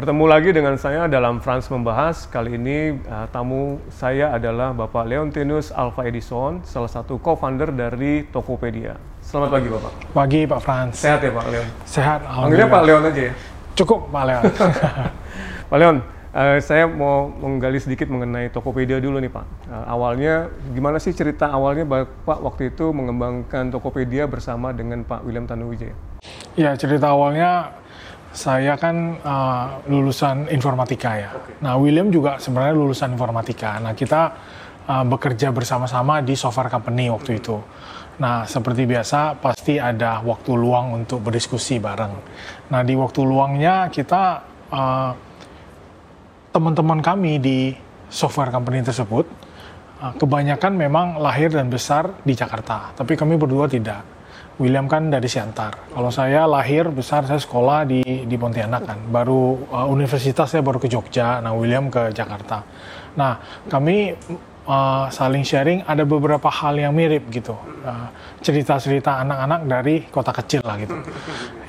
Bertemu lagi dengan saya dalam Frans Membahas. Kali ini uh, tamu saya adalah Bapak Leontinus Alfa Edison, salah satu co-founder dari Tokopedia. Selamat pagi Bapak. Pagi Pak Frans. Sehat ya Pak Leon? Sehat. Panggilnya Pak Leon aja ya? Cukup Pak Leon. Pak Leon, uh, saya mau menggali sedikit mengenai Tokopedia dulu nih Pak. Uh, awalnya, gimana sih cerita awalnya Bapak waktu itu mengembangkan Tokopedia bersama dengan Pak William Tanuwijaya? Ya cerita awalnya saya kan uh, lulusan informatika ya. Okay. Nah William juga sebenarnya lulusan informatika. Nah kita uh, bekerja bersama-sama di software company waktu itu. Nah seperti biasa pasti ada waktu luang untuk berdiskusi bareng. Nah di waktu luangnya kita uh, teman-teman kami di software company tersebut uh, kebanyakan memang lahir dan besar di Jakarta, tapi kami berdua tidak. William kan dari Siantar. Kalau saya lahir besar saya sekolah di di Pontianak kan. Baru uh, universitas saya baru ke Jogja. Nah William ke Jakarta. Nah kami uh, saling sharing ada beberapa hal yang mirip gitu. Uh, cerita-cerita anak-anak dari kota kecil lah gitu.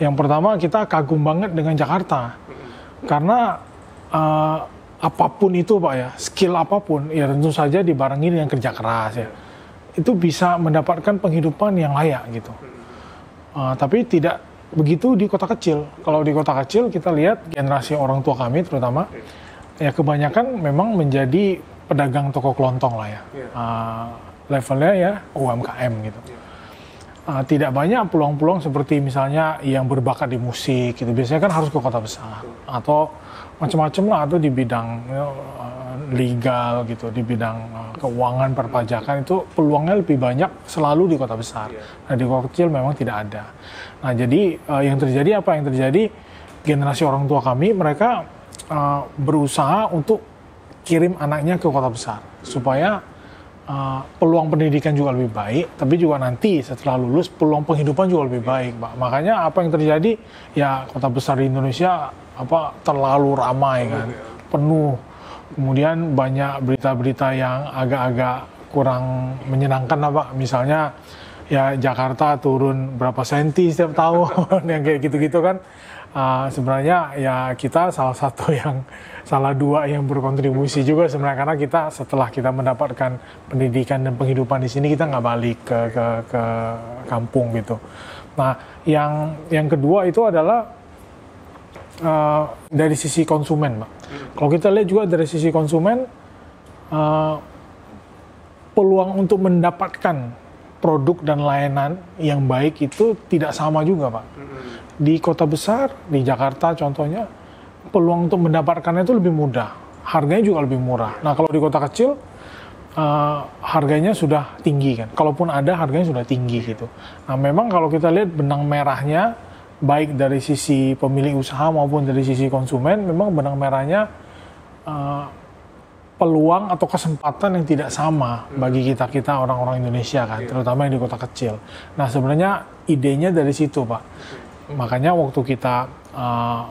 Yang pertama kita kagum banget dengan Jakarta karena uh, apa pun itu pak ya skill apa pun ya tentu saja dibarengi dengan kerja keras ya itu bisa mendapatkan penghidupan yang layak gitu Uh, tapi tidak begitu di kota kecil. Kalau di kota kecil kita lihat generasi orang tua kami terutama ya kebanyakan memang menjadi pedagang toko kelontong lah ya. Uh, levelnya ya UMKM gitu. Uh, tidak banyak peluang-peluang seperti misalnya yang berbakat di musik gitu. Biasanya kan harus ke kota besar atau macam-macam lah atau di bidang you know, legal gitu di bidang uh, keuangan perpajakan itu peluangnya lebih banyak selalu di kota besar. Iya. Nah di kota kecil memang tidak ada. Nah jadi uh, yang terjadi apa yang terjadi generasi orang tua kami mereka uh, berusaha untuk kirim anaknya ke kota besar supaya uh, peluang pendidikan juga lebih baik, tapi juga nanti setelah lulus peluang penghidupan juga lebih baik, Pak. Makanya apa yang terjadi ya kota besar di Indonesia apa terlalu ramai kan, iya. penuh kemudian banyak berita-berita yang agak-agak kurang menyenangkan lah Pak. Misalnya ya Jakarta turun berapa senti setiap tahun yang kayak gitu-gitu kan. Uh, sebenarnya ya kita salah satu yang salah dua yang berkontribusi juga sebenarnya karena kita setelah kita mendapatkan pendidikan dan penghidupan di sini kita nggak balik ke, ke ke kampung gitu. Nah yang yang kedua itu adalah uh, dari sisi konsumen, Pak. Kalau kita lihat juga dari sisi konsumen, uh, peluang untuk mendapatkan produk dan layanan yang baik itu tidak sama juga, Pak. Di kota besar, di Jakarta contohnya, peluang untuk mendapatkannya itu lebih mudah. Harganya juga lebih murah. Nah, kalau di kota kecil, uh, harganya sudah tinggi kan. Kalaupun ada, harganya sudah tinggi gitu. Nah, memang kalau kita lihat benang merahnya, baik dari sisi pemilik usaha maupun dari sisi konsumen memang benang merahnya uh, peluang atau kesempatan yang tidak sama bagi kita kita orang-orang Indonesia kan terutama yang di kota kecil. Nah sebenarnya idenya dari situ pak. Makanya waktu kita uh,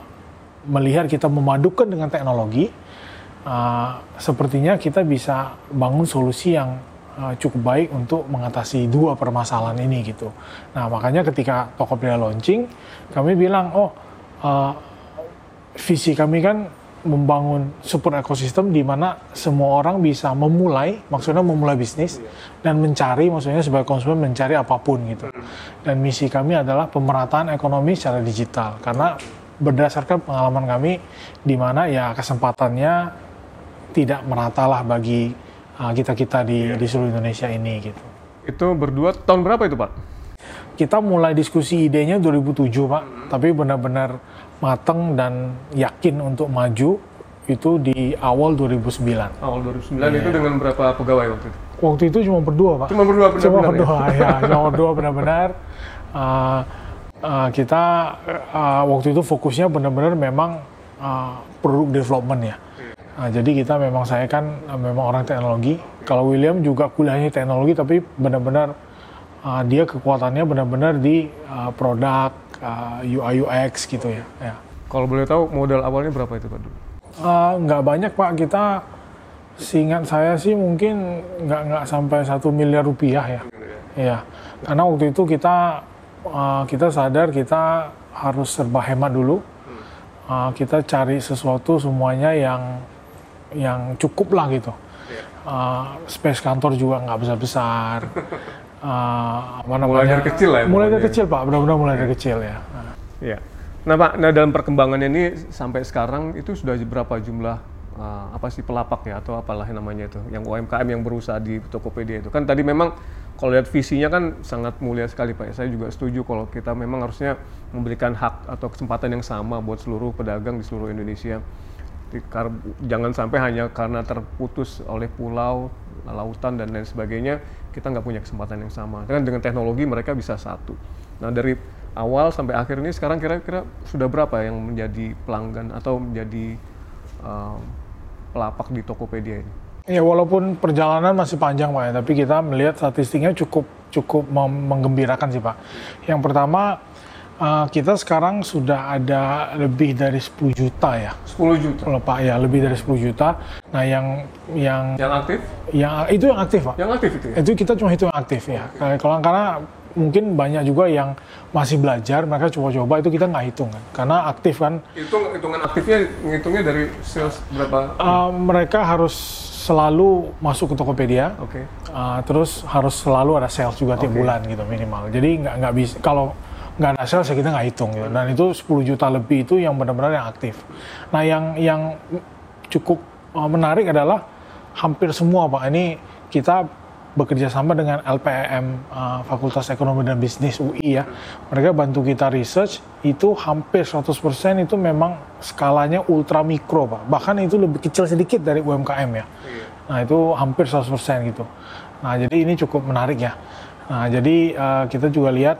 melihat kita memadukan dengan teknologi, uh, sepertinya kita bisa bangun solusi yang uh, cukup baik untuk mengatasi dua permasalahan ini gitu. Nah makanya ketika Tokopedia launching, kami bilang oh uh, visi kami kan membangun support ekosistem di mana semua orang bisa memulai, maksudnya memulai bisnis dan mencari, maksudnya sebagai konsumen mencari apa pun gitu. Dan misi kami adalah pemerataan ekonomi secara digital karena berdasarkan pengalaman kami di mana ya kesempatannya tidak meratalah bagi Ah, kita kita di yeah. di seluruh Indonesia ini gitu. Itu berdua tahun berapa itu Pak? Kita mulai diskusi idenya 2007 Pak, hmm. tapi benar-benar matang dan yakin untuk maju itu di awal 2009. Awal 2009 yeah. itu dengan berapa pegawai waktu itu? Waktu itu cuma berdua Pak. Cuma berdua benar-benar. Cuma berdua ya, ya cuma berdua benar-benar. Uh, uh, kita uh, waktu itu fokusnya benar-benar memang uh, produk development ya Nah, jadi kita memang saya kan eh, memang orang teknologi. Kalau William juga kuliahnya teknologi tapi benar-benar uh, dia kekuatannya benar-benar di uh, produk uh, UI UX gitu ya. ya. Kalau boleh tahu modal awalnya berapa itu Pak? Uh, nggak banyak Pak. Kita seingat saya sih mungkin nggak nggak sampai satu miliar rupiah ya. Iya. Karena waktu itu kita uh, kita sadar kita harus serba hemat dulu uh, kita cari sesuatu semuanya yang yang cukup lah gitu. Uh, space kantor juga nggak besar-besar. Uh, apa Mulai namanya? dari kecil lah ya, Mulai dari kecil pak, benar-benar mulai dari kecil ya. Nah, Iya. Nah Pak, nah dalam perkembangannya ini sampai sekarang itu sudah berapa jumlah uh, apa sih pelapak ya atau apalah yang namanya itu, yang UMKM yang berusaha di Tokopedia itu kan tadi memang kalau lihat visinya kan sangat mulia sekali Pak. ya. Saya juga setuju kalau kita memang harusnya memberikan hak atau kesempatan yang sama buat seluruh pedagang di seluruh Indonesia. Jangan sampai hanya karena terputus oleh pulau, lautan dan lain sebagainya, kita nggak punya kesempatan yang sama. Kan dengan teknologi mereka bisa satu. Nah dari awal sampai akhir ini sekarang kira-kira sudah berapa yang menjadi pelanggan atau menjadi uh, pelapak di Tokopedia ini? Ya walaupun perjalanan masih panjang pak ya, tapi kita melihat statistiknya cukup cukup menggembirakan sih pak. Yang pertama uh, kita sekarang sudah ada lebih dari 10 juta ya, 10 juta. kalau pak ya lebih dari 10 juta. Nah yang yang Yang aktif? yang itu yang aktif pak. Yang aktif itu ya? Itu kita cuma hitung aktif ya. Kalau karena mungkin banyak juga yang masih belajar, mereka coba-coba itu kita nggak hitung kan, karena aktif kan. Itu hitungan aktifnya ngitungnya dari sales berapa? Uh, mereka harus selalu masuk ke Tokopedia. Oke. Uh, terus harus selalu ada sales juga tiap Oke. bulan gitu minimal. Jadi nggak nggak bisa kalau nggak ada sales ya kita nggak hitung gitu. Dan itu 10 juta lebih itu yang benar-benar yang aktif. Nah yang yang cukup uh, menarik adalah hampir semua pak ini kita bekerja sama dengan LPM uh, Fakultas Ekonomi dan Bisnis UI ya. Mereka bantu kita research itu hampir 100% itu memang skalanya ultra mikro pak. Bahkan itu lebih kecil sedikit dari UMKM ya. Nah itu hampir 100% gitu. Nah jadi ini cukup menarik ya. Nah jadi uh, kita juga lihat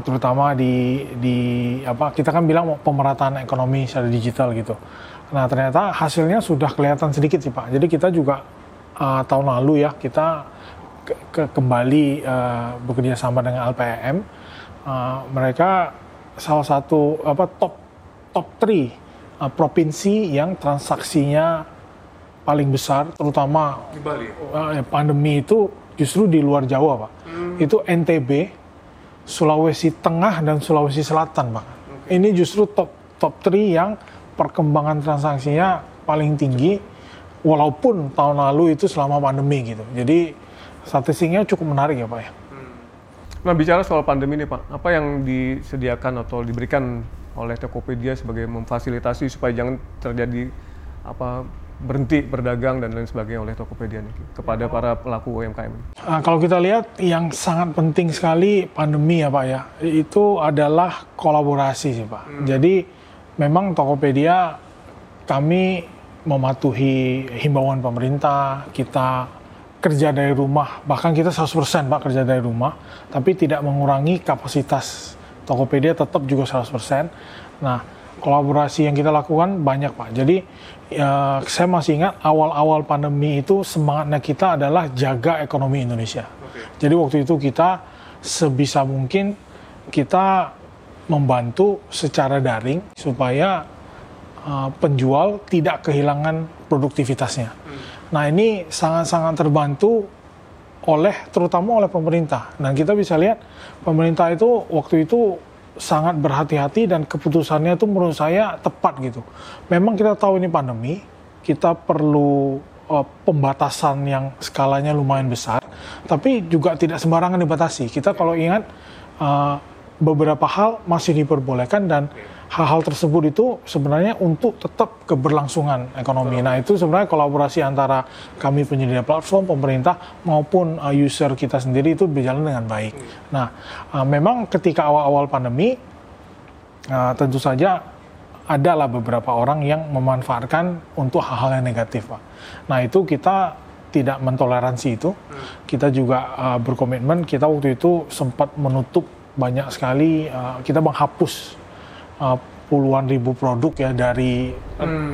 terutama di di apa kita kan bilang pemerataan ekonomi secara digital gitu. Nah ternyata hasilnya sudah kelihatan sedikit sih pak. Jadi kita juga uh, tahun lalu ya kita ke, ke- kembali uh, bekerja sama dengan LPM. Uh, mereka salah satu apa top top 3 uh, provinsi yang transaksinya paling besar terutama Di Bali. uh, pandemi itu justru di luar Jawa, Pak. Itu NTB, Sulawesi Tengah dan Sulawesi Selatan, Pak. Ini justru top top 3 yang perkembangan transaksinya paling tinggi walaupun tahun lalu itu selama pandemi gitu. Jadi statistiknya cukup menarik ya, Pak ya. Nah bicara soal pandemi nih Pak, apa yang disediakan atau diberikan oleh Tokopedia sebagai memfasilitasi supaya jangan terjadi apa berhenti berdagang dan lain sebagainya oleh Tokopedia nih kepada para pelaku UMKM? Nah, kalau kita lihat yang sangat penting sekali pandemi ya Pak ya, itu adalah kolaborasi sih Pak. Jadi memang Tokopedia kami mematuhi himbauan pemerintah, kita kerja dari rumah, bahkan kita 100% Pak kerja dari rumah, tapi tidak mengurangi kapasitas Tokopedia tetap juga 100%. Nah, kolaborasi yang kita lakukan banyak Pak. Jadi ya, saya masih ingat awal-awal pandemi itu semangatnya kita adalah jaga ekonomi Indonesia. Jadi waktu itu kita sebisa mungkin kita membantu secara daring supaya uh, penjual tidak kehilangan produktivitasnya. Nah ini sangat-sangat terbantu oleh terutama oleh pemerintah dan kita bisa lihat pemerintah itu waktu itu sangat berhati-hati dan keputusannya itu menurut saya tepat gitu. Memang kita tahu ini pandemi, kita perlu uh, pembatasan yang skalanya lumayan besar, tapi juga tidak sembarangan dibatasi. Kita kalau ingat uh, beberapa hal masih diperbolehkan dan hal-hal tersebut itu sebenarnya untuk tetap keberlangsungan ekonomi. Nah itu sebenarnya kolaborasi antara kami penyedia platform, pemerintah maupun uh, user kita sendiri itu berjalan dengan baik. Nah uh, memang ketika awal-awal pandemi uh, tentu saja adalah beberapa orang yang memanfaatkan untuk hal-hal yang negatif, Pak. Nah itu kita tidak mentoleransi itu. Kita juga uh, berkomitmen. Kita waktu itu sempat menutup banyak sekali. uh, kita menghapus uh, puluhan ribu produk ya dari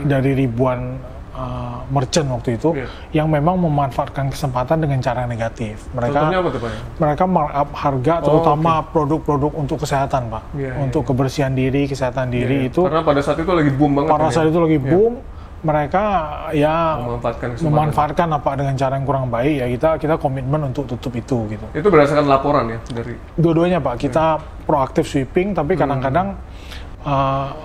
dari ribuan uh, merchant waktu itu Iya. yang memang memanfaatkan kesempatan dengan cara negatif. Mereka Contohnya apa tuh Pak? mereka markup harga Oh, terutama produk-produk untuk kesehatan pak Iya, untuk kebersihan diri kesehatan diri itu Karena pada saat itu lagi boom banget. pada kan, saat ya? itu lagi boom mereka ya memanfaatkan kesempatan. memanfaatkan apa dengan cara yang kurang baik ya kita kita komitmen untuk tutup itu gitu Itu berdasarkan laporan ya dari dua-duanya pak kita proaktif sweeping tapi kadang-kadang uh,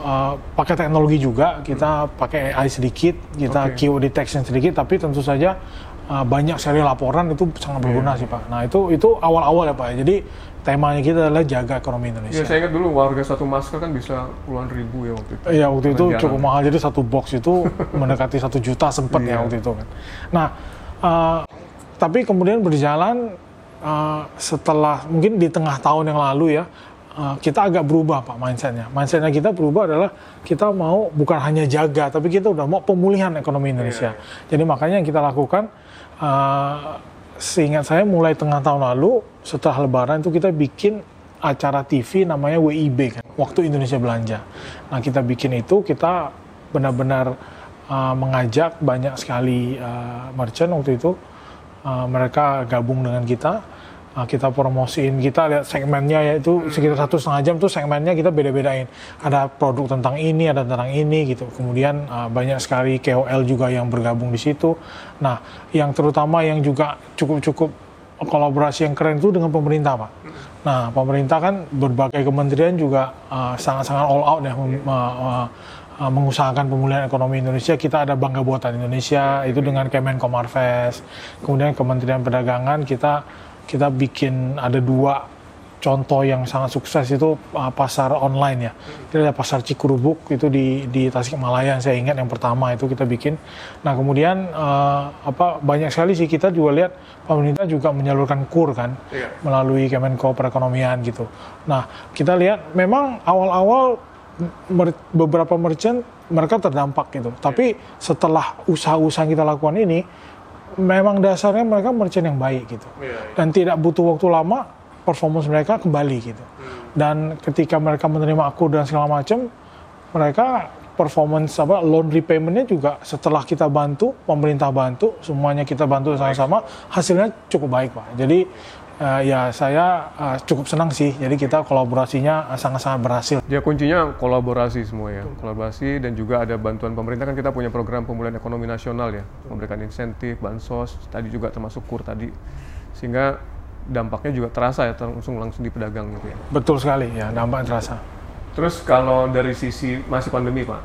uh, pakai teknologi juga, kita pakai AI sedikit, kita Oke. keyword detection sedikit, tapi tentu saja uh, banyak sekali laporan itu sangat berguna sih Pak. Nah itu itu awal-awal ya Pak. ya. Jadi temanya kita adalah jaga ekonomi Ya, Indonesia. saya ingat dulu warga satu masker kan bisa puluhan ribu ya waktu itu. Iya waktu itu cukup mahal jadi satu box itu mendekati satu juta sempet Iya. ya waktu itu kan. Nah uh, tapi kemudian berjalan uh, setelah mungkin di tengah tahun yang lalu ya uh, kita agak berubah pak mindsetnya. Mindsetnya kita berubah adalah kita mau bukan hanya jaga tapi kita udah mau pemulihan ekonomi Indonesia. Jadi makanya yang kita lakukan uh, seingat saya mulai tengah tahun lalu setelah Lebaran itu kita bikin acara TV namanya WIB kan, Waktu Indonesia Belanja. Nah kita bikin itu kita benar-benar uh, mengajak banyak sekali uh, merchant waktu itu uh, mereka gabung dengan kita. Uh, kita promosiin, kita lihat segmennya yaitu sekitar satu setengah jam tuh segmennya kita beda-bedain. Ada produk tentang ini, ada tentang ini gitu. Kemudian uh, banyak sekali KOL juga yang bergabung di situ. Nah, yang terutama yang juga cukup-cukup kolaborasi yang keren itu dengan pemerintah, Pak. Nah, pemerintah kan berbagai kementerian juga uh, sangat-sangat all out ya mem- uh, uh, mengusahakan pemulihan ekonomi Indonesia. Kita ada bangga buatan Indonesia itu dengan Kemenko Marves. Kemudian Kementerian Perdagangan kita kita bikin ada dua contoh yang sangat sukses itu uh, pasar online ya. Kita ada pasar Cikurubuk itu di di Tasikmalaya saya ingat yang pertama itu kita bikin. Nah, kemudian uh, apa banyak sekali sih kita juga lihat pemerintah juga menyalurkan kur kan Iya. melalui Kemenko Perekonomian gitu. Nah, kita lihat memang awal-awal mer- beberapa merchant mereka terdampak gitu. Tapi setelah usaha-usaha yang kita lakukan ini memang dasarnya mereka merchant yang baik gitu Iya, dan tidak butuh waktu lama performance mereka kembali gitu. Dan ketika mereka menerima akur dan segala macam, mereka performance apa loan repaymentnya juga setelah kita bantu pemerintah bantu semuanya kita bantu sama-sama hasilnya cukup baik pak. Jadi eh, ya saya eh, cukup senang sih. Jadi kita kolaborasinya eh, sangat-sangat berhasil. Ya kuncinya kolaborasi semua ya, kolaborasi dan juga ada bantuan pemerintah kan kita punya program pemulihan ekonomi nasional ya, memberikan insentif, bansos, tadi juga termasuk kur tadi, sehingga dampaknya juga terasa ya langsung langsung di pedagang gitu ya. Betul sekali ya dampak terasa. Terus kalau dari sisi masih pandemi pak,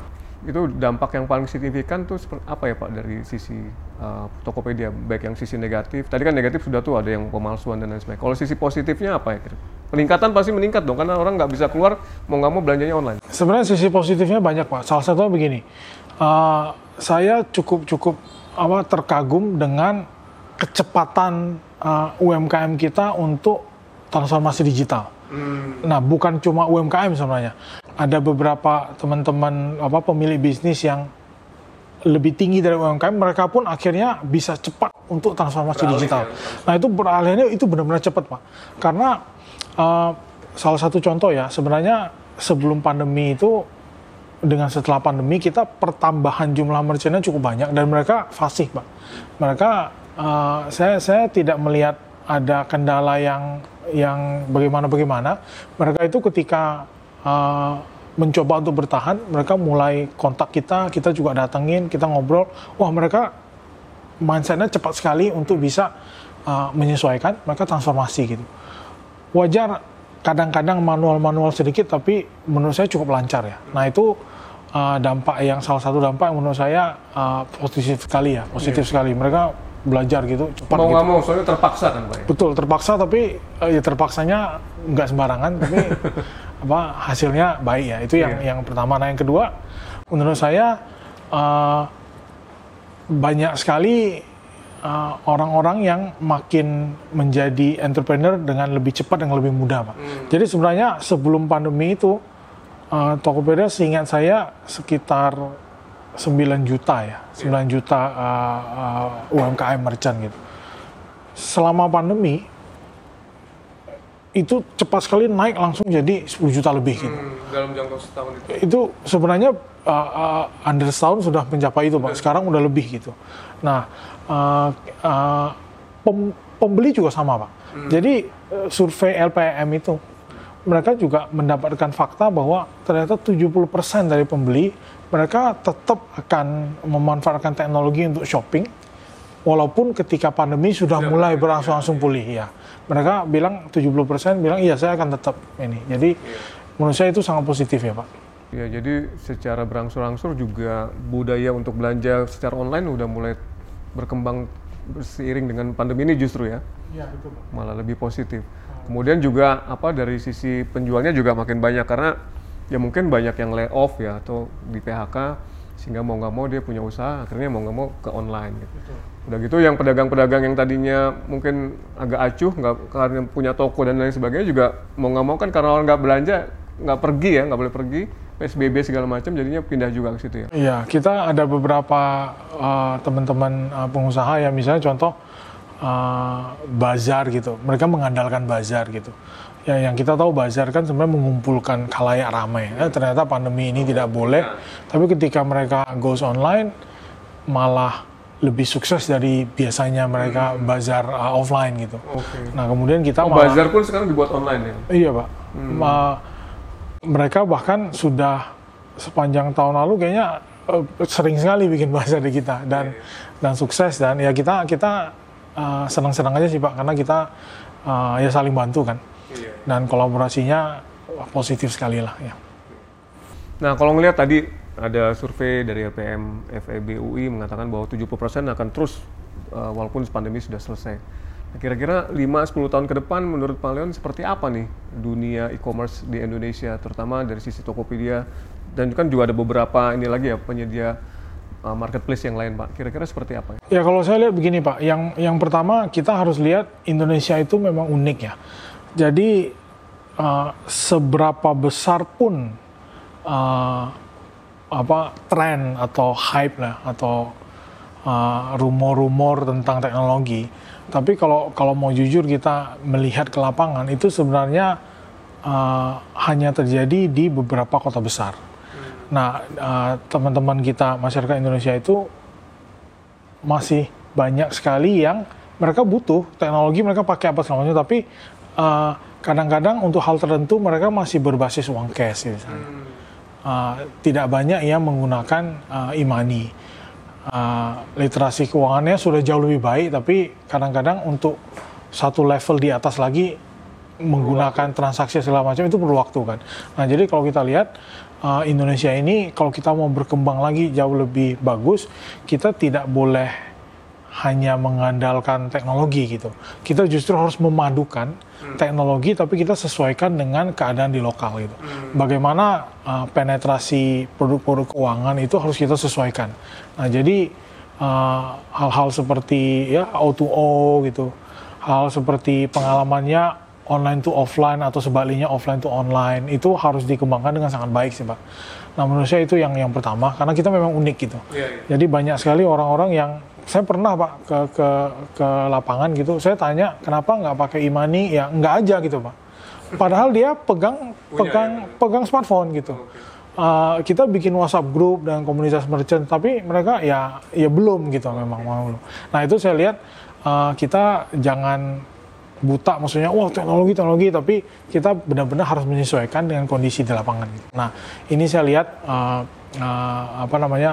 itu dampak yang paling signifikan tuh apa ya pak dari sisi uh, Tokopedia, baik yang sisi negatif, tadi kan negatif sudah tuh ada yang pemalsuan dan lain sebagainya. Kalau sisi positifnya apa ya? kira? Peningkatan pasti meningkat dong, karena orang nggak bisa keluar, mau nggak mau belanjanya online. Sebenarnya sisi positifnya banyak pak. Salah satunya begini, eh, saya cukup cukup apa terkagum dengan kecepatan eh, UMKM kita untuk transformasi digital. Nah, bukan cuma UMKM sebenarnya. Ada beberapa teman-teman apa pemilik bisnis yang lebih tinggi dari UMKM, mereka pun akhirnya bisa cepat untuk transformasi digital. Nah itu beralihnya itu benar-benar cepat pak, karena eh, salah satu contoh ya sebenarnya sebelum pandemi itu dengan setelah pandemi kita pertambahan jumlah merchantnya cukup banyak dan mereka fasih pak. Mereka eh, saya saya tidak melihat ada kendala yang yang bagaimana bagaimana. Mereka itu ketika eh, mencoba untuk bertahan, mereka mulai kontak kita, kita juga datengin, kita ngobrol. Wah mereka mindsetnya cepat sekali untuk bisa uh, menyesuaikan, mereka transformasi gitu. Wajar kadang-kadang manual-manual sedikit, tapi menurut saya cukup lancar ya. Nah itu uh, dampak yang salah satu dampak yang menurut saya uh, positif sekali ya, positif sekali. Mereka belajar gitu cepat Mau gitu. nggak mau, soalnya terpaksa kan Pak ya? Betul, terpaksa tapi eh, ya terpaksanya nggak sembarangan, tapi apa hasilnya baik ya. Itu yang Iya. yang pertama. Nah yang kedua, menurut saya eh, banyak sekali eh, orang-orang yang makin menjadi entrepreneur dengan lebih cepat dan lebih mudah, pak. Jadi sebenarnya sebelum pandemi itu eh, Tokopedia seingat saya sekitar 9 juta ya, 9 juta eh, eh, UMKM merchant gitu selama pandemi itu cepat sekali naik langsung jadi 10 juta lebih gitu. dalam jangka setahun itu. Itu sebenarnya uh, uh, under setahun sudah mencapai itu Pak. Sekarang udah lebih gitu. Nah, uh, uh, pem- pembeli juga sama Pak. Jadi uh, survei LPM itu mereka juga mendapatkan fakta bahwa ternyata 70% dari pembeli mereka tetap akan memanfaatkan teknologi untuk shopping walaupun ketika pandemi sudah mulai berangsur-angsung pulih ya. Mereka bilang 70% bilang iya saya akan tetap ini. Jadi menurut saya itu sangat positif ya Pak. Ya, jadi secara berangsur-angsur juga budaya untuk belanja secara online udah mulai berkembang seiring dengan pandemi ini justru ya, Iya betul Pak. malah lebih positif. Kemudian juga apa dari sisi penjualnya juga makin banyak karena ya mungkin banyak yang lay off ya atau di PHK sehingga mau nggak mau dia punya usaha akhirnya mau nggak mau ke online gitu. Udah gitu yang pedagang-pedagang yang tadinya mungkin agak acuh nggak karena punya toko dan lain sebagainya juga mau nggak mau kan karena orang nggak belanja nggak pergi ya nggak boleh pergi PSBB segala macam jadinya pindah juga ke situ ya. Iya, kita ada beberapa uh, teman-teman uh, pengusaha ya, misalnya contoh uh, bazar gitu. Mereka mengandalkan bazar gitu. Ya, yang kita tahu bazar kan sebenarnya mengumpulkan khalayak ramai. Eh, ternyata pandemi ini tidak boleh. Tapi ketika mereka goes online, malah lebih sukses dari biasanya mereka bazar uh, offline gitu. Oke. Nah, kemudian kita Oh, malah- bazar pun sekarang dibuat online ya. Iya pak. Ma- mereka bahkan sudah sepanjang tahun lalu kayaknya eh, sering sekali bikin bazar di kita dan dan sukses dan ya kita kita eh, senang-senang aja sih pak karena kita eh, ya saling bantu kan dan kolaborasinya positif sekali lah ya. Nah, kalau ngelihat tadi ada survei dari LPM FEB UI mengatakan bahwa 70% akan terus uh, walaupun pandemi sudah selesai. Nah, Kira-kira 5-10 tahun ke depan menurut Pak Leon seperti apa nih dunia e-commerce di Indonesia terutama dari sisi Tokopedia dan kan juga ada beberapa ini lagi ya penyedia uh, marketplace yang lain Pak. Kira-kira seperti apa? Ya kalau saya lihat begini Pak, yang yang pertama kita harus lihat Indonesia itu memang unik ya. Jadi uh, seberapa besar pun uh, apa tren atau hype lah atau uh, rumor-rumor tentang teknologi, tapi kalau kalau mau jujur kita melihat ke lapangan itu sebenarnya uh, hanya terjadi di beberapa kota besar. Nah, uh, teman-teman kita masyarakat Indonesia itu masih banyak sekali yang mereka butuh teknologi mereka pakai apa segala macam tapi uh, kadang-kadang untuk hal tertentu mereka masih berbasis uang cash misalnya. Uh, tidak banyak yang menggunakan uh, e-money. Uh, literasi keuangannya sudah jauh lebih baik tapi kadang-kadang untuk satu level di atas lagi menggunakan transaksi segala macam itu perlu waktu kan. Nah jadi kalau kita lihat uh, Indonesia ini kalau kita mau berkembang lagi jauh lebih bagus kita tidak boleh hanya mengandalkan teknologi gitu. Kita justru harus memadukan teknologi tapi kita sesuaikan dengan keadaan di lokal gitu. Bagaimana uh, penetrasi produk-produk keuangan itu harus kita sesuaikan. Nah, jadi uh, hal-hal seperti ya O2O gitu. Hal seperti pengalamannya online to offline atau sebaliknya offline to online itu harus dikembangkan dengan sangat baik sih, Pak. Nah, menurut saya itu yang yang pertama karena kita memang unik gitu. Jadi banyak sekali orang-orang yang saya pernah pak ke ke ke lapangan gitu, saya tanya kenapa nggak pakai e-money, ya nggak aja gitu pak. Padahal dia pegang pegang pegang smartphone gitu. Uh, kita bikin WhatsApp grup dan komunitas merchant, tapi mereka ya ya belum gitu memang mau belum. Nah itu saya lihat uh, kita jangan buta maksudnya wah teknologi teknologi tapi kita benar-benar harus menyesuaikan dengan kondisi di lapangan. Nah ini saya lihat uh, uh, apa namanya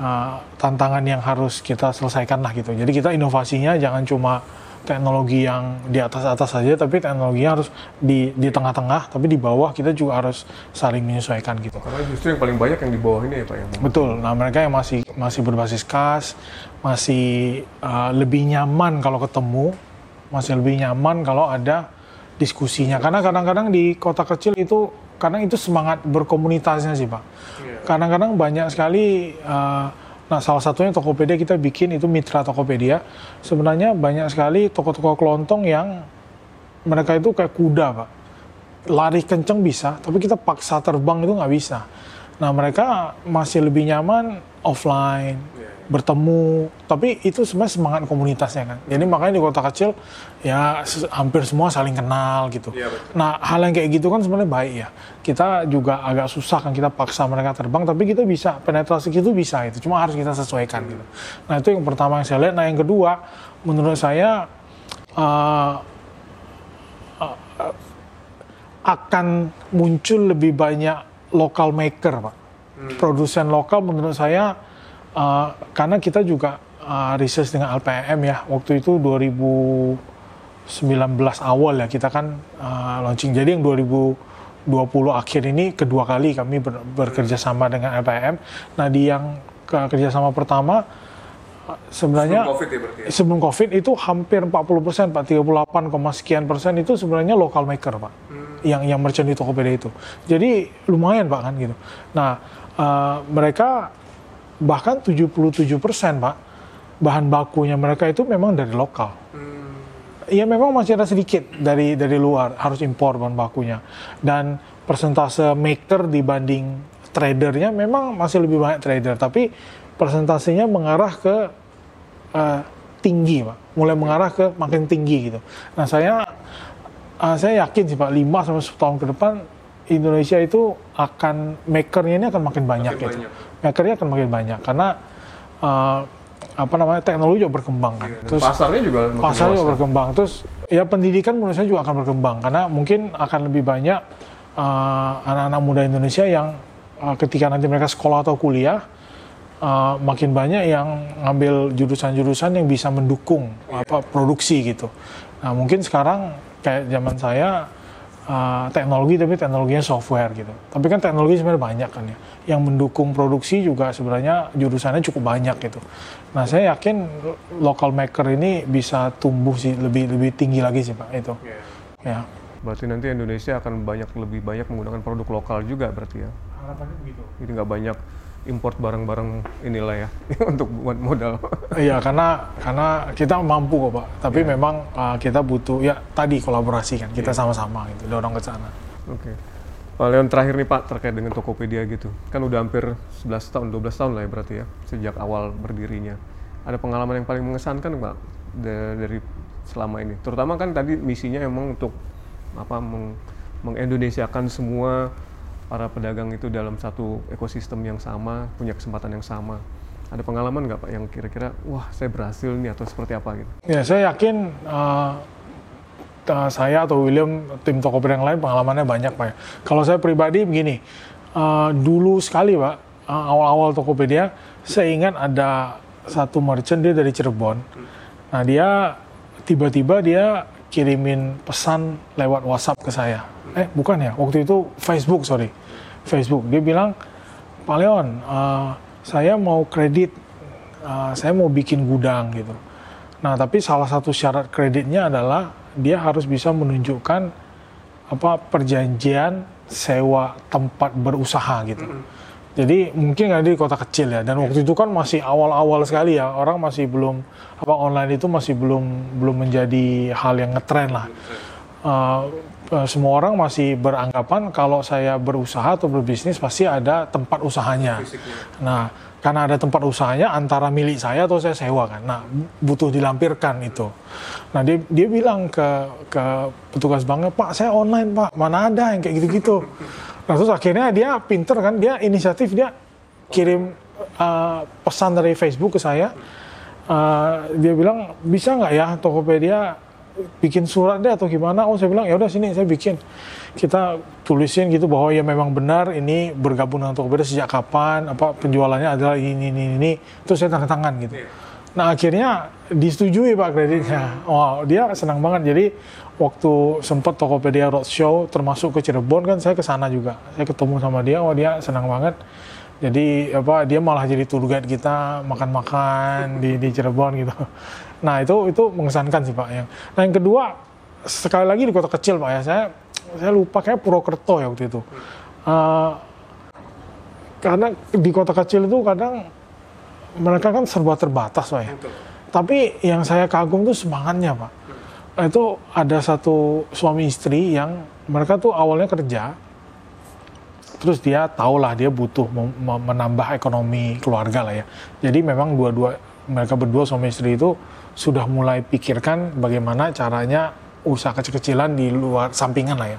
uh, tantangan yang harus kita selesaikan lah gitu. Jadi kita inovasinya jangan cuma teknologi yang di atas atas saja, tapi teknologinya harus di di tengah-tengah, tapi di bawah kita juga harus saling menyesuaikan gitu. Karena justru yang paling banyak yang di bawah ini ya Pak yang Betul. Nah, mereka yang masih masih berbasis kas, masih uh, lebih nyaman kalau ketemu, masih lebih nyaman kalau ada diskusinya. Karena kadang-kadang di kota kecil itu kadang itu semangat berkomunitasnya sih, Pak. Kadang-kadang banyak sekali uh, Nah, salah satunya Tokopedia kita bikin itu mitra Tokopedia. Sebenarnya banyak sekali toko-toko kelontong yang mereka itu kayak kuda, Pak. Lari kenceng bisa, tapi kita paksa terbang itu nggak bisa. Nah, mereka masih lebih nyaman offline, bertemu. Tapi itu sebenarnya semangat komunitasnya kan. Jadi makanya di kota kecil ya hampir semua saling kenal gitu. Nah, hal yang kayak gitu kan sebenarnya baik ya. Kita juga agak susah kan kita paksa mereka terbang, tapi kita bisa penetrasi itu bisa itu. Cuma harus kita sesuaikan gitu. Nah, itu yang pertama yang saya lihat. Nah, yang kedua menurut saya uh, akan muncul lebih banyak local maker, Pak. Produsen lokal menurut saya uh, karena kita juga uh, research dengan LPM ya. Waktu itu 2019 awal ya kita kan uh, launching. Jadi yang 2020 2020 akhir ini kedua kali kami ber, bekerja sama dengan LPM. Nah di yang ke kerjasama pertama sebenarnya Sebelum COVID ya berarti ya? sebelum COVID itu hampir 40 persen, Pak, 38, sekian persen itu sebenarnya local maker, Pak, yang yang merchant di Tokopedia itu. Jadi lumayan, Pak, kan gitu. Nah, eh, mereka bahkan 77 persen, Pak, bahan bakunya mereka itu memang dari lokal. Iya memang masih ada sedikit dari dari luar harus impor bahan bakunya dan persentase maker dibanding tradernya memang masih lebih banyak trader tapi persentasenya mengarah ke eh, tinggi pak mulai mengarah ke makin tinggi gitu. Nah saya eh, saya yakin sih pak 5 sampai 10 tahun ke depan Indonesia itu akan makernya ini akan makin banyak Makin gitu. banyak. Makernya akan makin banyak karena eh, apa namanya teknologi juga berkembang kan. Dan Terus pasarnya juga makin pasar luas juga ya? berkembang. Terus ya pendidikan menurut saya juga akan berkembang karena mungkin akan lebih banyak uh, anak-anak muda Indonesia yang uh, ketika nanti mereka sekolah atau kuliah uh, makin banyak yang ngambil jurusan-jurusan yang bisa mendukung apa produksi gitu. Nah mungkin sekarang kayak zaman saya uh, teknologi tapi teknologinya software gitu. Tapi kan teknologi sebenarnya banyak kan ya. Yang mendukung produksi juga sebenarnya jurusannya cukup banyak gitu. Nah saya yakin local maker ini bisa tumbuh sih lebih lebih tinggi lagi sih pak itu. Iya. Ya. Berarti nanti Indonesia akan banyak lebih banyak menggunakan produk lokal juga berarti ya. Harapannya begitu. Jadi nggak banyak import barang-barang inilah ya untuk buat modal. Iya karena karena kita mampu kok pak. Tapi memang uh, kita butuh ya tadi kolaborasi kan kita sama-sama gitu dorong ke sana. Oke. Pak Leon terakhir nih Pak terkait dengan Tokopedia gitu. Kan udah hampir 11 tahun, 12 tahun lah ya berarti ya sejak awal berdirinya. Ada pengalaman yang paling mengesankan Pak da- dari selama ini. Terutama kan tadi misinya emang untuk apa meng mengindonesiakan semua para pedagang itu dalam satu ekosistem yang sama, punya kesempatan yang sama. Ada pengalaman nggak Pak yang kira-kira wah saya berhasil nih atau seperti apa gitu? Ya saya yakin uh, saya atau William tim Tokopedia yang lain pengalamannya banyak pak. ya. Kalau saya pribadi begini, uh, dulu sekali pak uh, awal-awal Tokopedia saya ingat ada satu merchant dia dari Cirebon. Nah dia tiba-tiba dia kirimin pesan lewat WhatsApp ke saya. Eh bukan ya, waktu itu Facebook sorry, Facebook. Dia bilang, Pak Leon, uh, saya mau kredit, uh, saya mau bikin gudang gitu. Nah, tapi salah satu syarat kreditnya adalah dia harus bisa menunjukkan apa perjanjian sewa tempat berusaha gitu. Jadi mungkin ada di kota kecil ya dan waktu itu kan masih awal-awal sekali ya orang masih belum apa online itu masih belum belum menjadi hal yang ngetren lah. Uh, uh, semua orang masih beranggapan kalau saya berusaha atau berbisnis pasti ada tempat usahanya. Nah, karena ada tempat usahanya antara milik saya atau saya sewa kan. Nah, butuh dilampirkan itu. Nah, dia dia bilang ke ke petugas banknya, "Pak, saya online, Pak. Mana ada yang kayak gitu-gitu." Nah, terus akhirnya dia pinter kan, dia inisiatif dia kirim uh, pesan dari Facebook ke saya. Uh, dia bilang, "Bisa nggak ya Tokopedia bikin surat deh atau gimana?" Oh, saya bilang, "Ya udah sini saya bikin." Kita tulisin gitu bahwa ya memang benar ini bergabung dengan Tokopedia sejak kapan, apa penjualannya adalah ini ini ini. Terus saya tanda tangan gitu. Nah, akhirnya disetujui Pak kreditnya. Oh, dia senang banget. Jadi waktu sempat Tokopedia Roadshow termasuk ke Cirebon kan saya ke sana juga. Saya ketemu sama dia, oh dia senang banget. Jadi apa dia malah jadi tour guide kita makan-makan di, di Cirebon gitu. Nah itu itu mengesankan sih Pak. Yang, nah yang kedua sekali lagi di kota kecil Pak ya saya saya lupa kayak Purwokerto ya waktu itu. Eh, karena di kota kecil itu kadang mereka kan serba terbatas Pak ya. Tapi yang saya kagum tuh semangatnya Pak. Itu ada satu suami istri yang mereka tuh awalnya kerja, terus dia tahulah dia butuh menambah ekonomi keluarga lah ya. Jadi memang dua-dua mereka berdua suami istri itu sudah mulai pikirkan bagaimana caranya usaha kecil-kecilan di luar sampingan lah ya.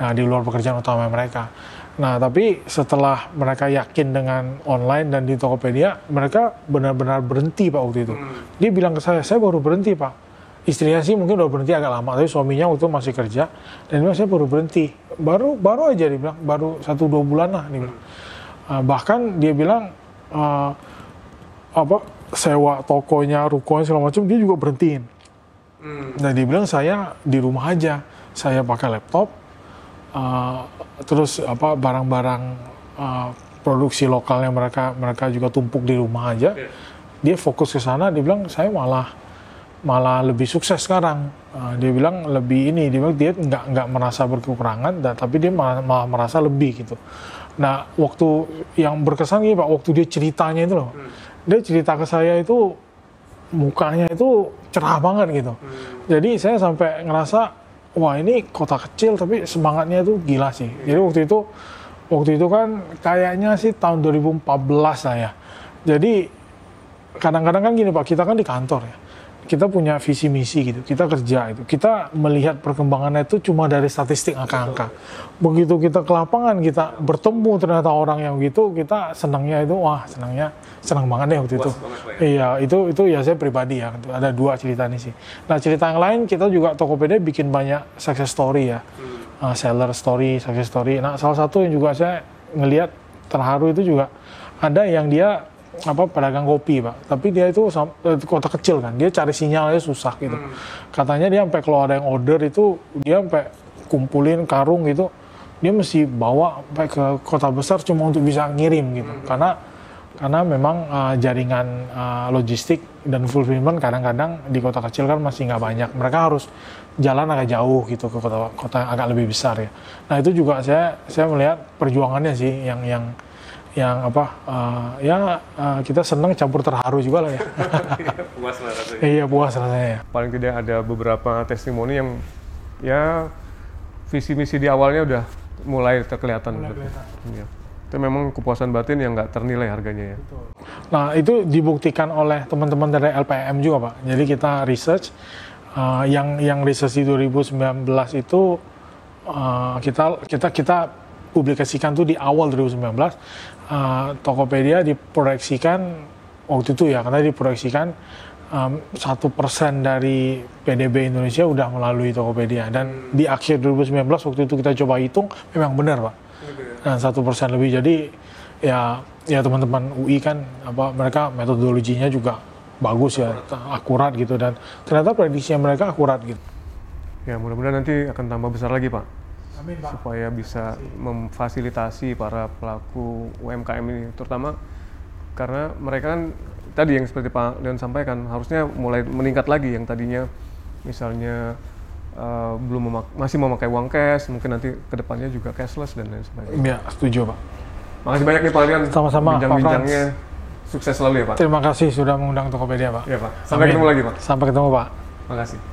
Nah, di luar pekerjaan utama mereka. Nah, tapi setelah mereka yakin dengan online dan di Tokopedia, mereka benar-benar berhenti Pak waktu itu. Dia bilang ke saya, saya baru berhenti Pak. Istrinya sih mungkin udah berhenti agak lama, tapi suaminya waktu itu masih kerja. Dan dia bilang, saya baru berhenti. Baru baru aja dia bilang, baru satu dua bulan lah. Dia bilang. Uh, bahkan dia bilang, uh, apa sewa tokonya, rukonya segala macam, dia juga berhentiin. Dan dia bilang saya di rumah aja, saya pakai laptop, uh, terus apa barang-barang uh, produksi lokalnya mereka mereka juga tumpuk di rumah aja. Dia fokus ke sana, dia bilang saya malah malah lebih sukses sekarang. Uh, dia bilang lebih ini, dia bilang dia nggak nggak merasa berkekurangan, dan, tapi dia malah, malah merasa lebih gitu. Nah, waktu yang berkesan gini Pak, waktu dia ceritanya itu loh, dia cerita ke saya itu mukanya itu cerah banget gitu. Jadi saya sampai ngerasa, wah ini kota kecil tapi semangatnya itu gila sih. Jadi waktu itu, waktu itu kan kayaknya sih tahun 2014 lah ya. Jadi kadang-kadang kan gini Pak, kita kan di kantor ya kita punya visi misi gitu, kita kerja itu, kita melihat perkembangannya itu cuma dari statistik angka-angka. Begitu kita ke lapangan, kita bertemu ternyata orang yang gitu, kita senangnya itu, wah senangnya, senang banget deh waktu itu. Iya, itu itu ya saya pribadi ya, ada dua cerita nih sih. Nah cerita yang lain kita juga Tokopedia bikin banyak success story ya, uh, seller story, success story. Nah salah satu yang juga saya ngelihat terharu itu juga ada yang dia apa pedagang kopi pak. Tapi dia itu eh, kota kecil kan dia cari sinyalnya susah gitu. Hmm. katanya dia sampai kalau ada yang order itu dia sampai kumpulin karung gitu dia mesti bawa sampai ke kota besar cuma untuk bisa ngirim gitu. Hmm. karena karena memang uh, jaringan uh, logistik dan fulfillment kadang-kadang di kota kecil kan masih nggak banyak. Mereka harus jalan agak jauh gitu ke kota kota yang agak lebih besar ya. Nah itu juga saya saya melihat perjuangannya sih yang yang yang apa uh, ya uh, kita senang campur terharu juga lah ya. puas lah rasanya. iya puas rasanya ya. Paling tidak ada beberapa testimoni yang ya visi misi di awalnya udah mulai terkelihatan. Mulai kelihatan. Ya. Itu memang kepuasan batin yang nggak ternilai harganya ya. Nah itu dibuktikan oleh teman-teman dari LPM juga pak. Jadi kita research uh, yang yang research di 2019 itu uh, kita kita kita publikasikan tuh di awal 2019 uh, Tokopedia diproyeksikan waktu itu ya karena diproyeksikan satu um, persen dari PDB Indonesia udah melalui Tokopedia. Dan di akhir 2019 waktu itu kita coba hitung memang benar pak. Dan satu persen lebih. Jadi ya ya teman-teman UI kan apa mereka metodologinya juga bagus ya akurat. gitu. Dan ternyata prediksi mereka akurat gitu. Ya mudah-mudahan nanti akan tambah besar lagi Pak. Supaya bisa memfasilitasi para pelaku UMKM ini terutama karena mereka kan tadi yang seperti Pak Leon sampaikan harusnya mulai meningkat lagi yang tadinya misalnya uh, belum memak masih memakai uang cash mungkin nanti ke depannya juga cashless dan lain sebagainya. Ya setuju Pak. Makasih banyak nih Pak Leon. Sama-sama Bincang-bincangnya sukses selalu ya Pak. Terima kasih sudah mengundang Tokopedia Pak. Iya Pak. Sampai Amin. ketemu lagi Pak. Sampai ketemu Pak. Makasih.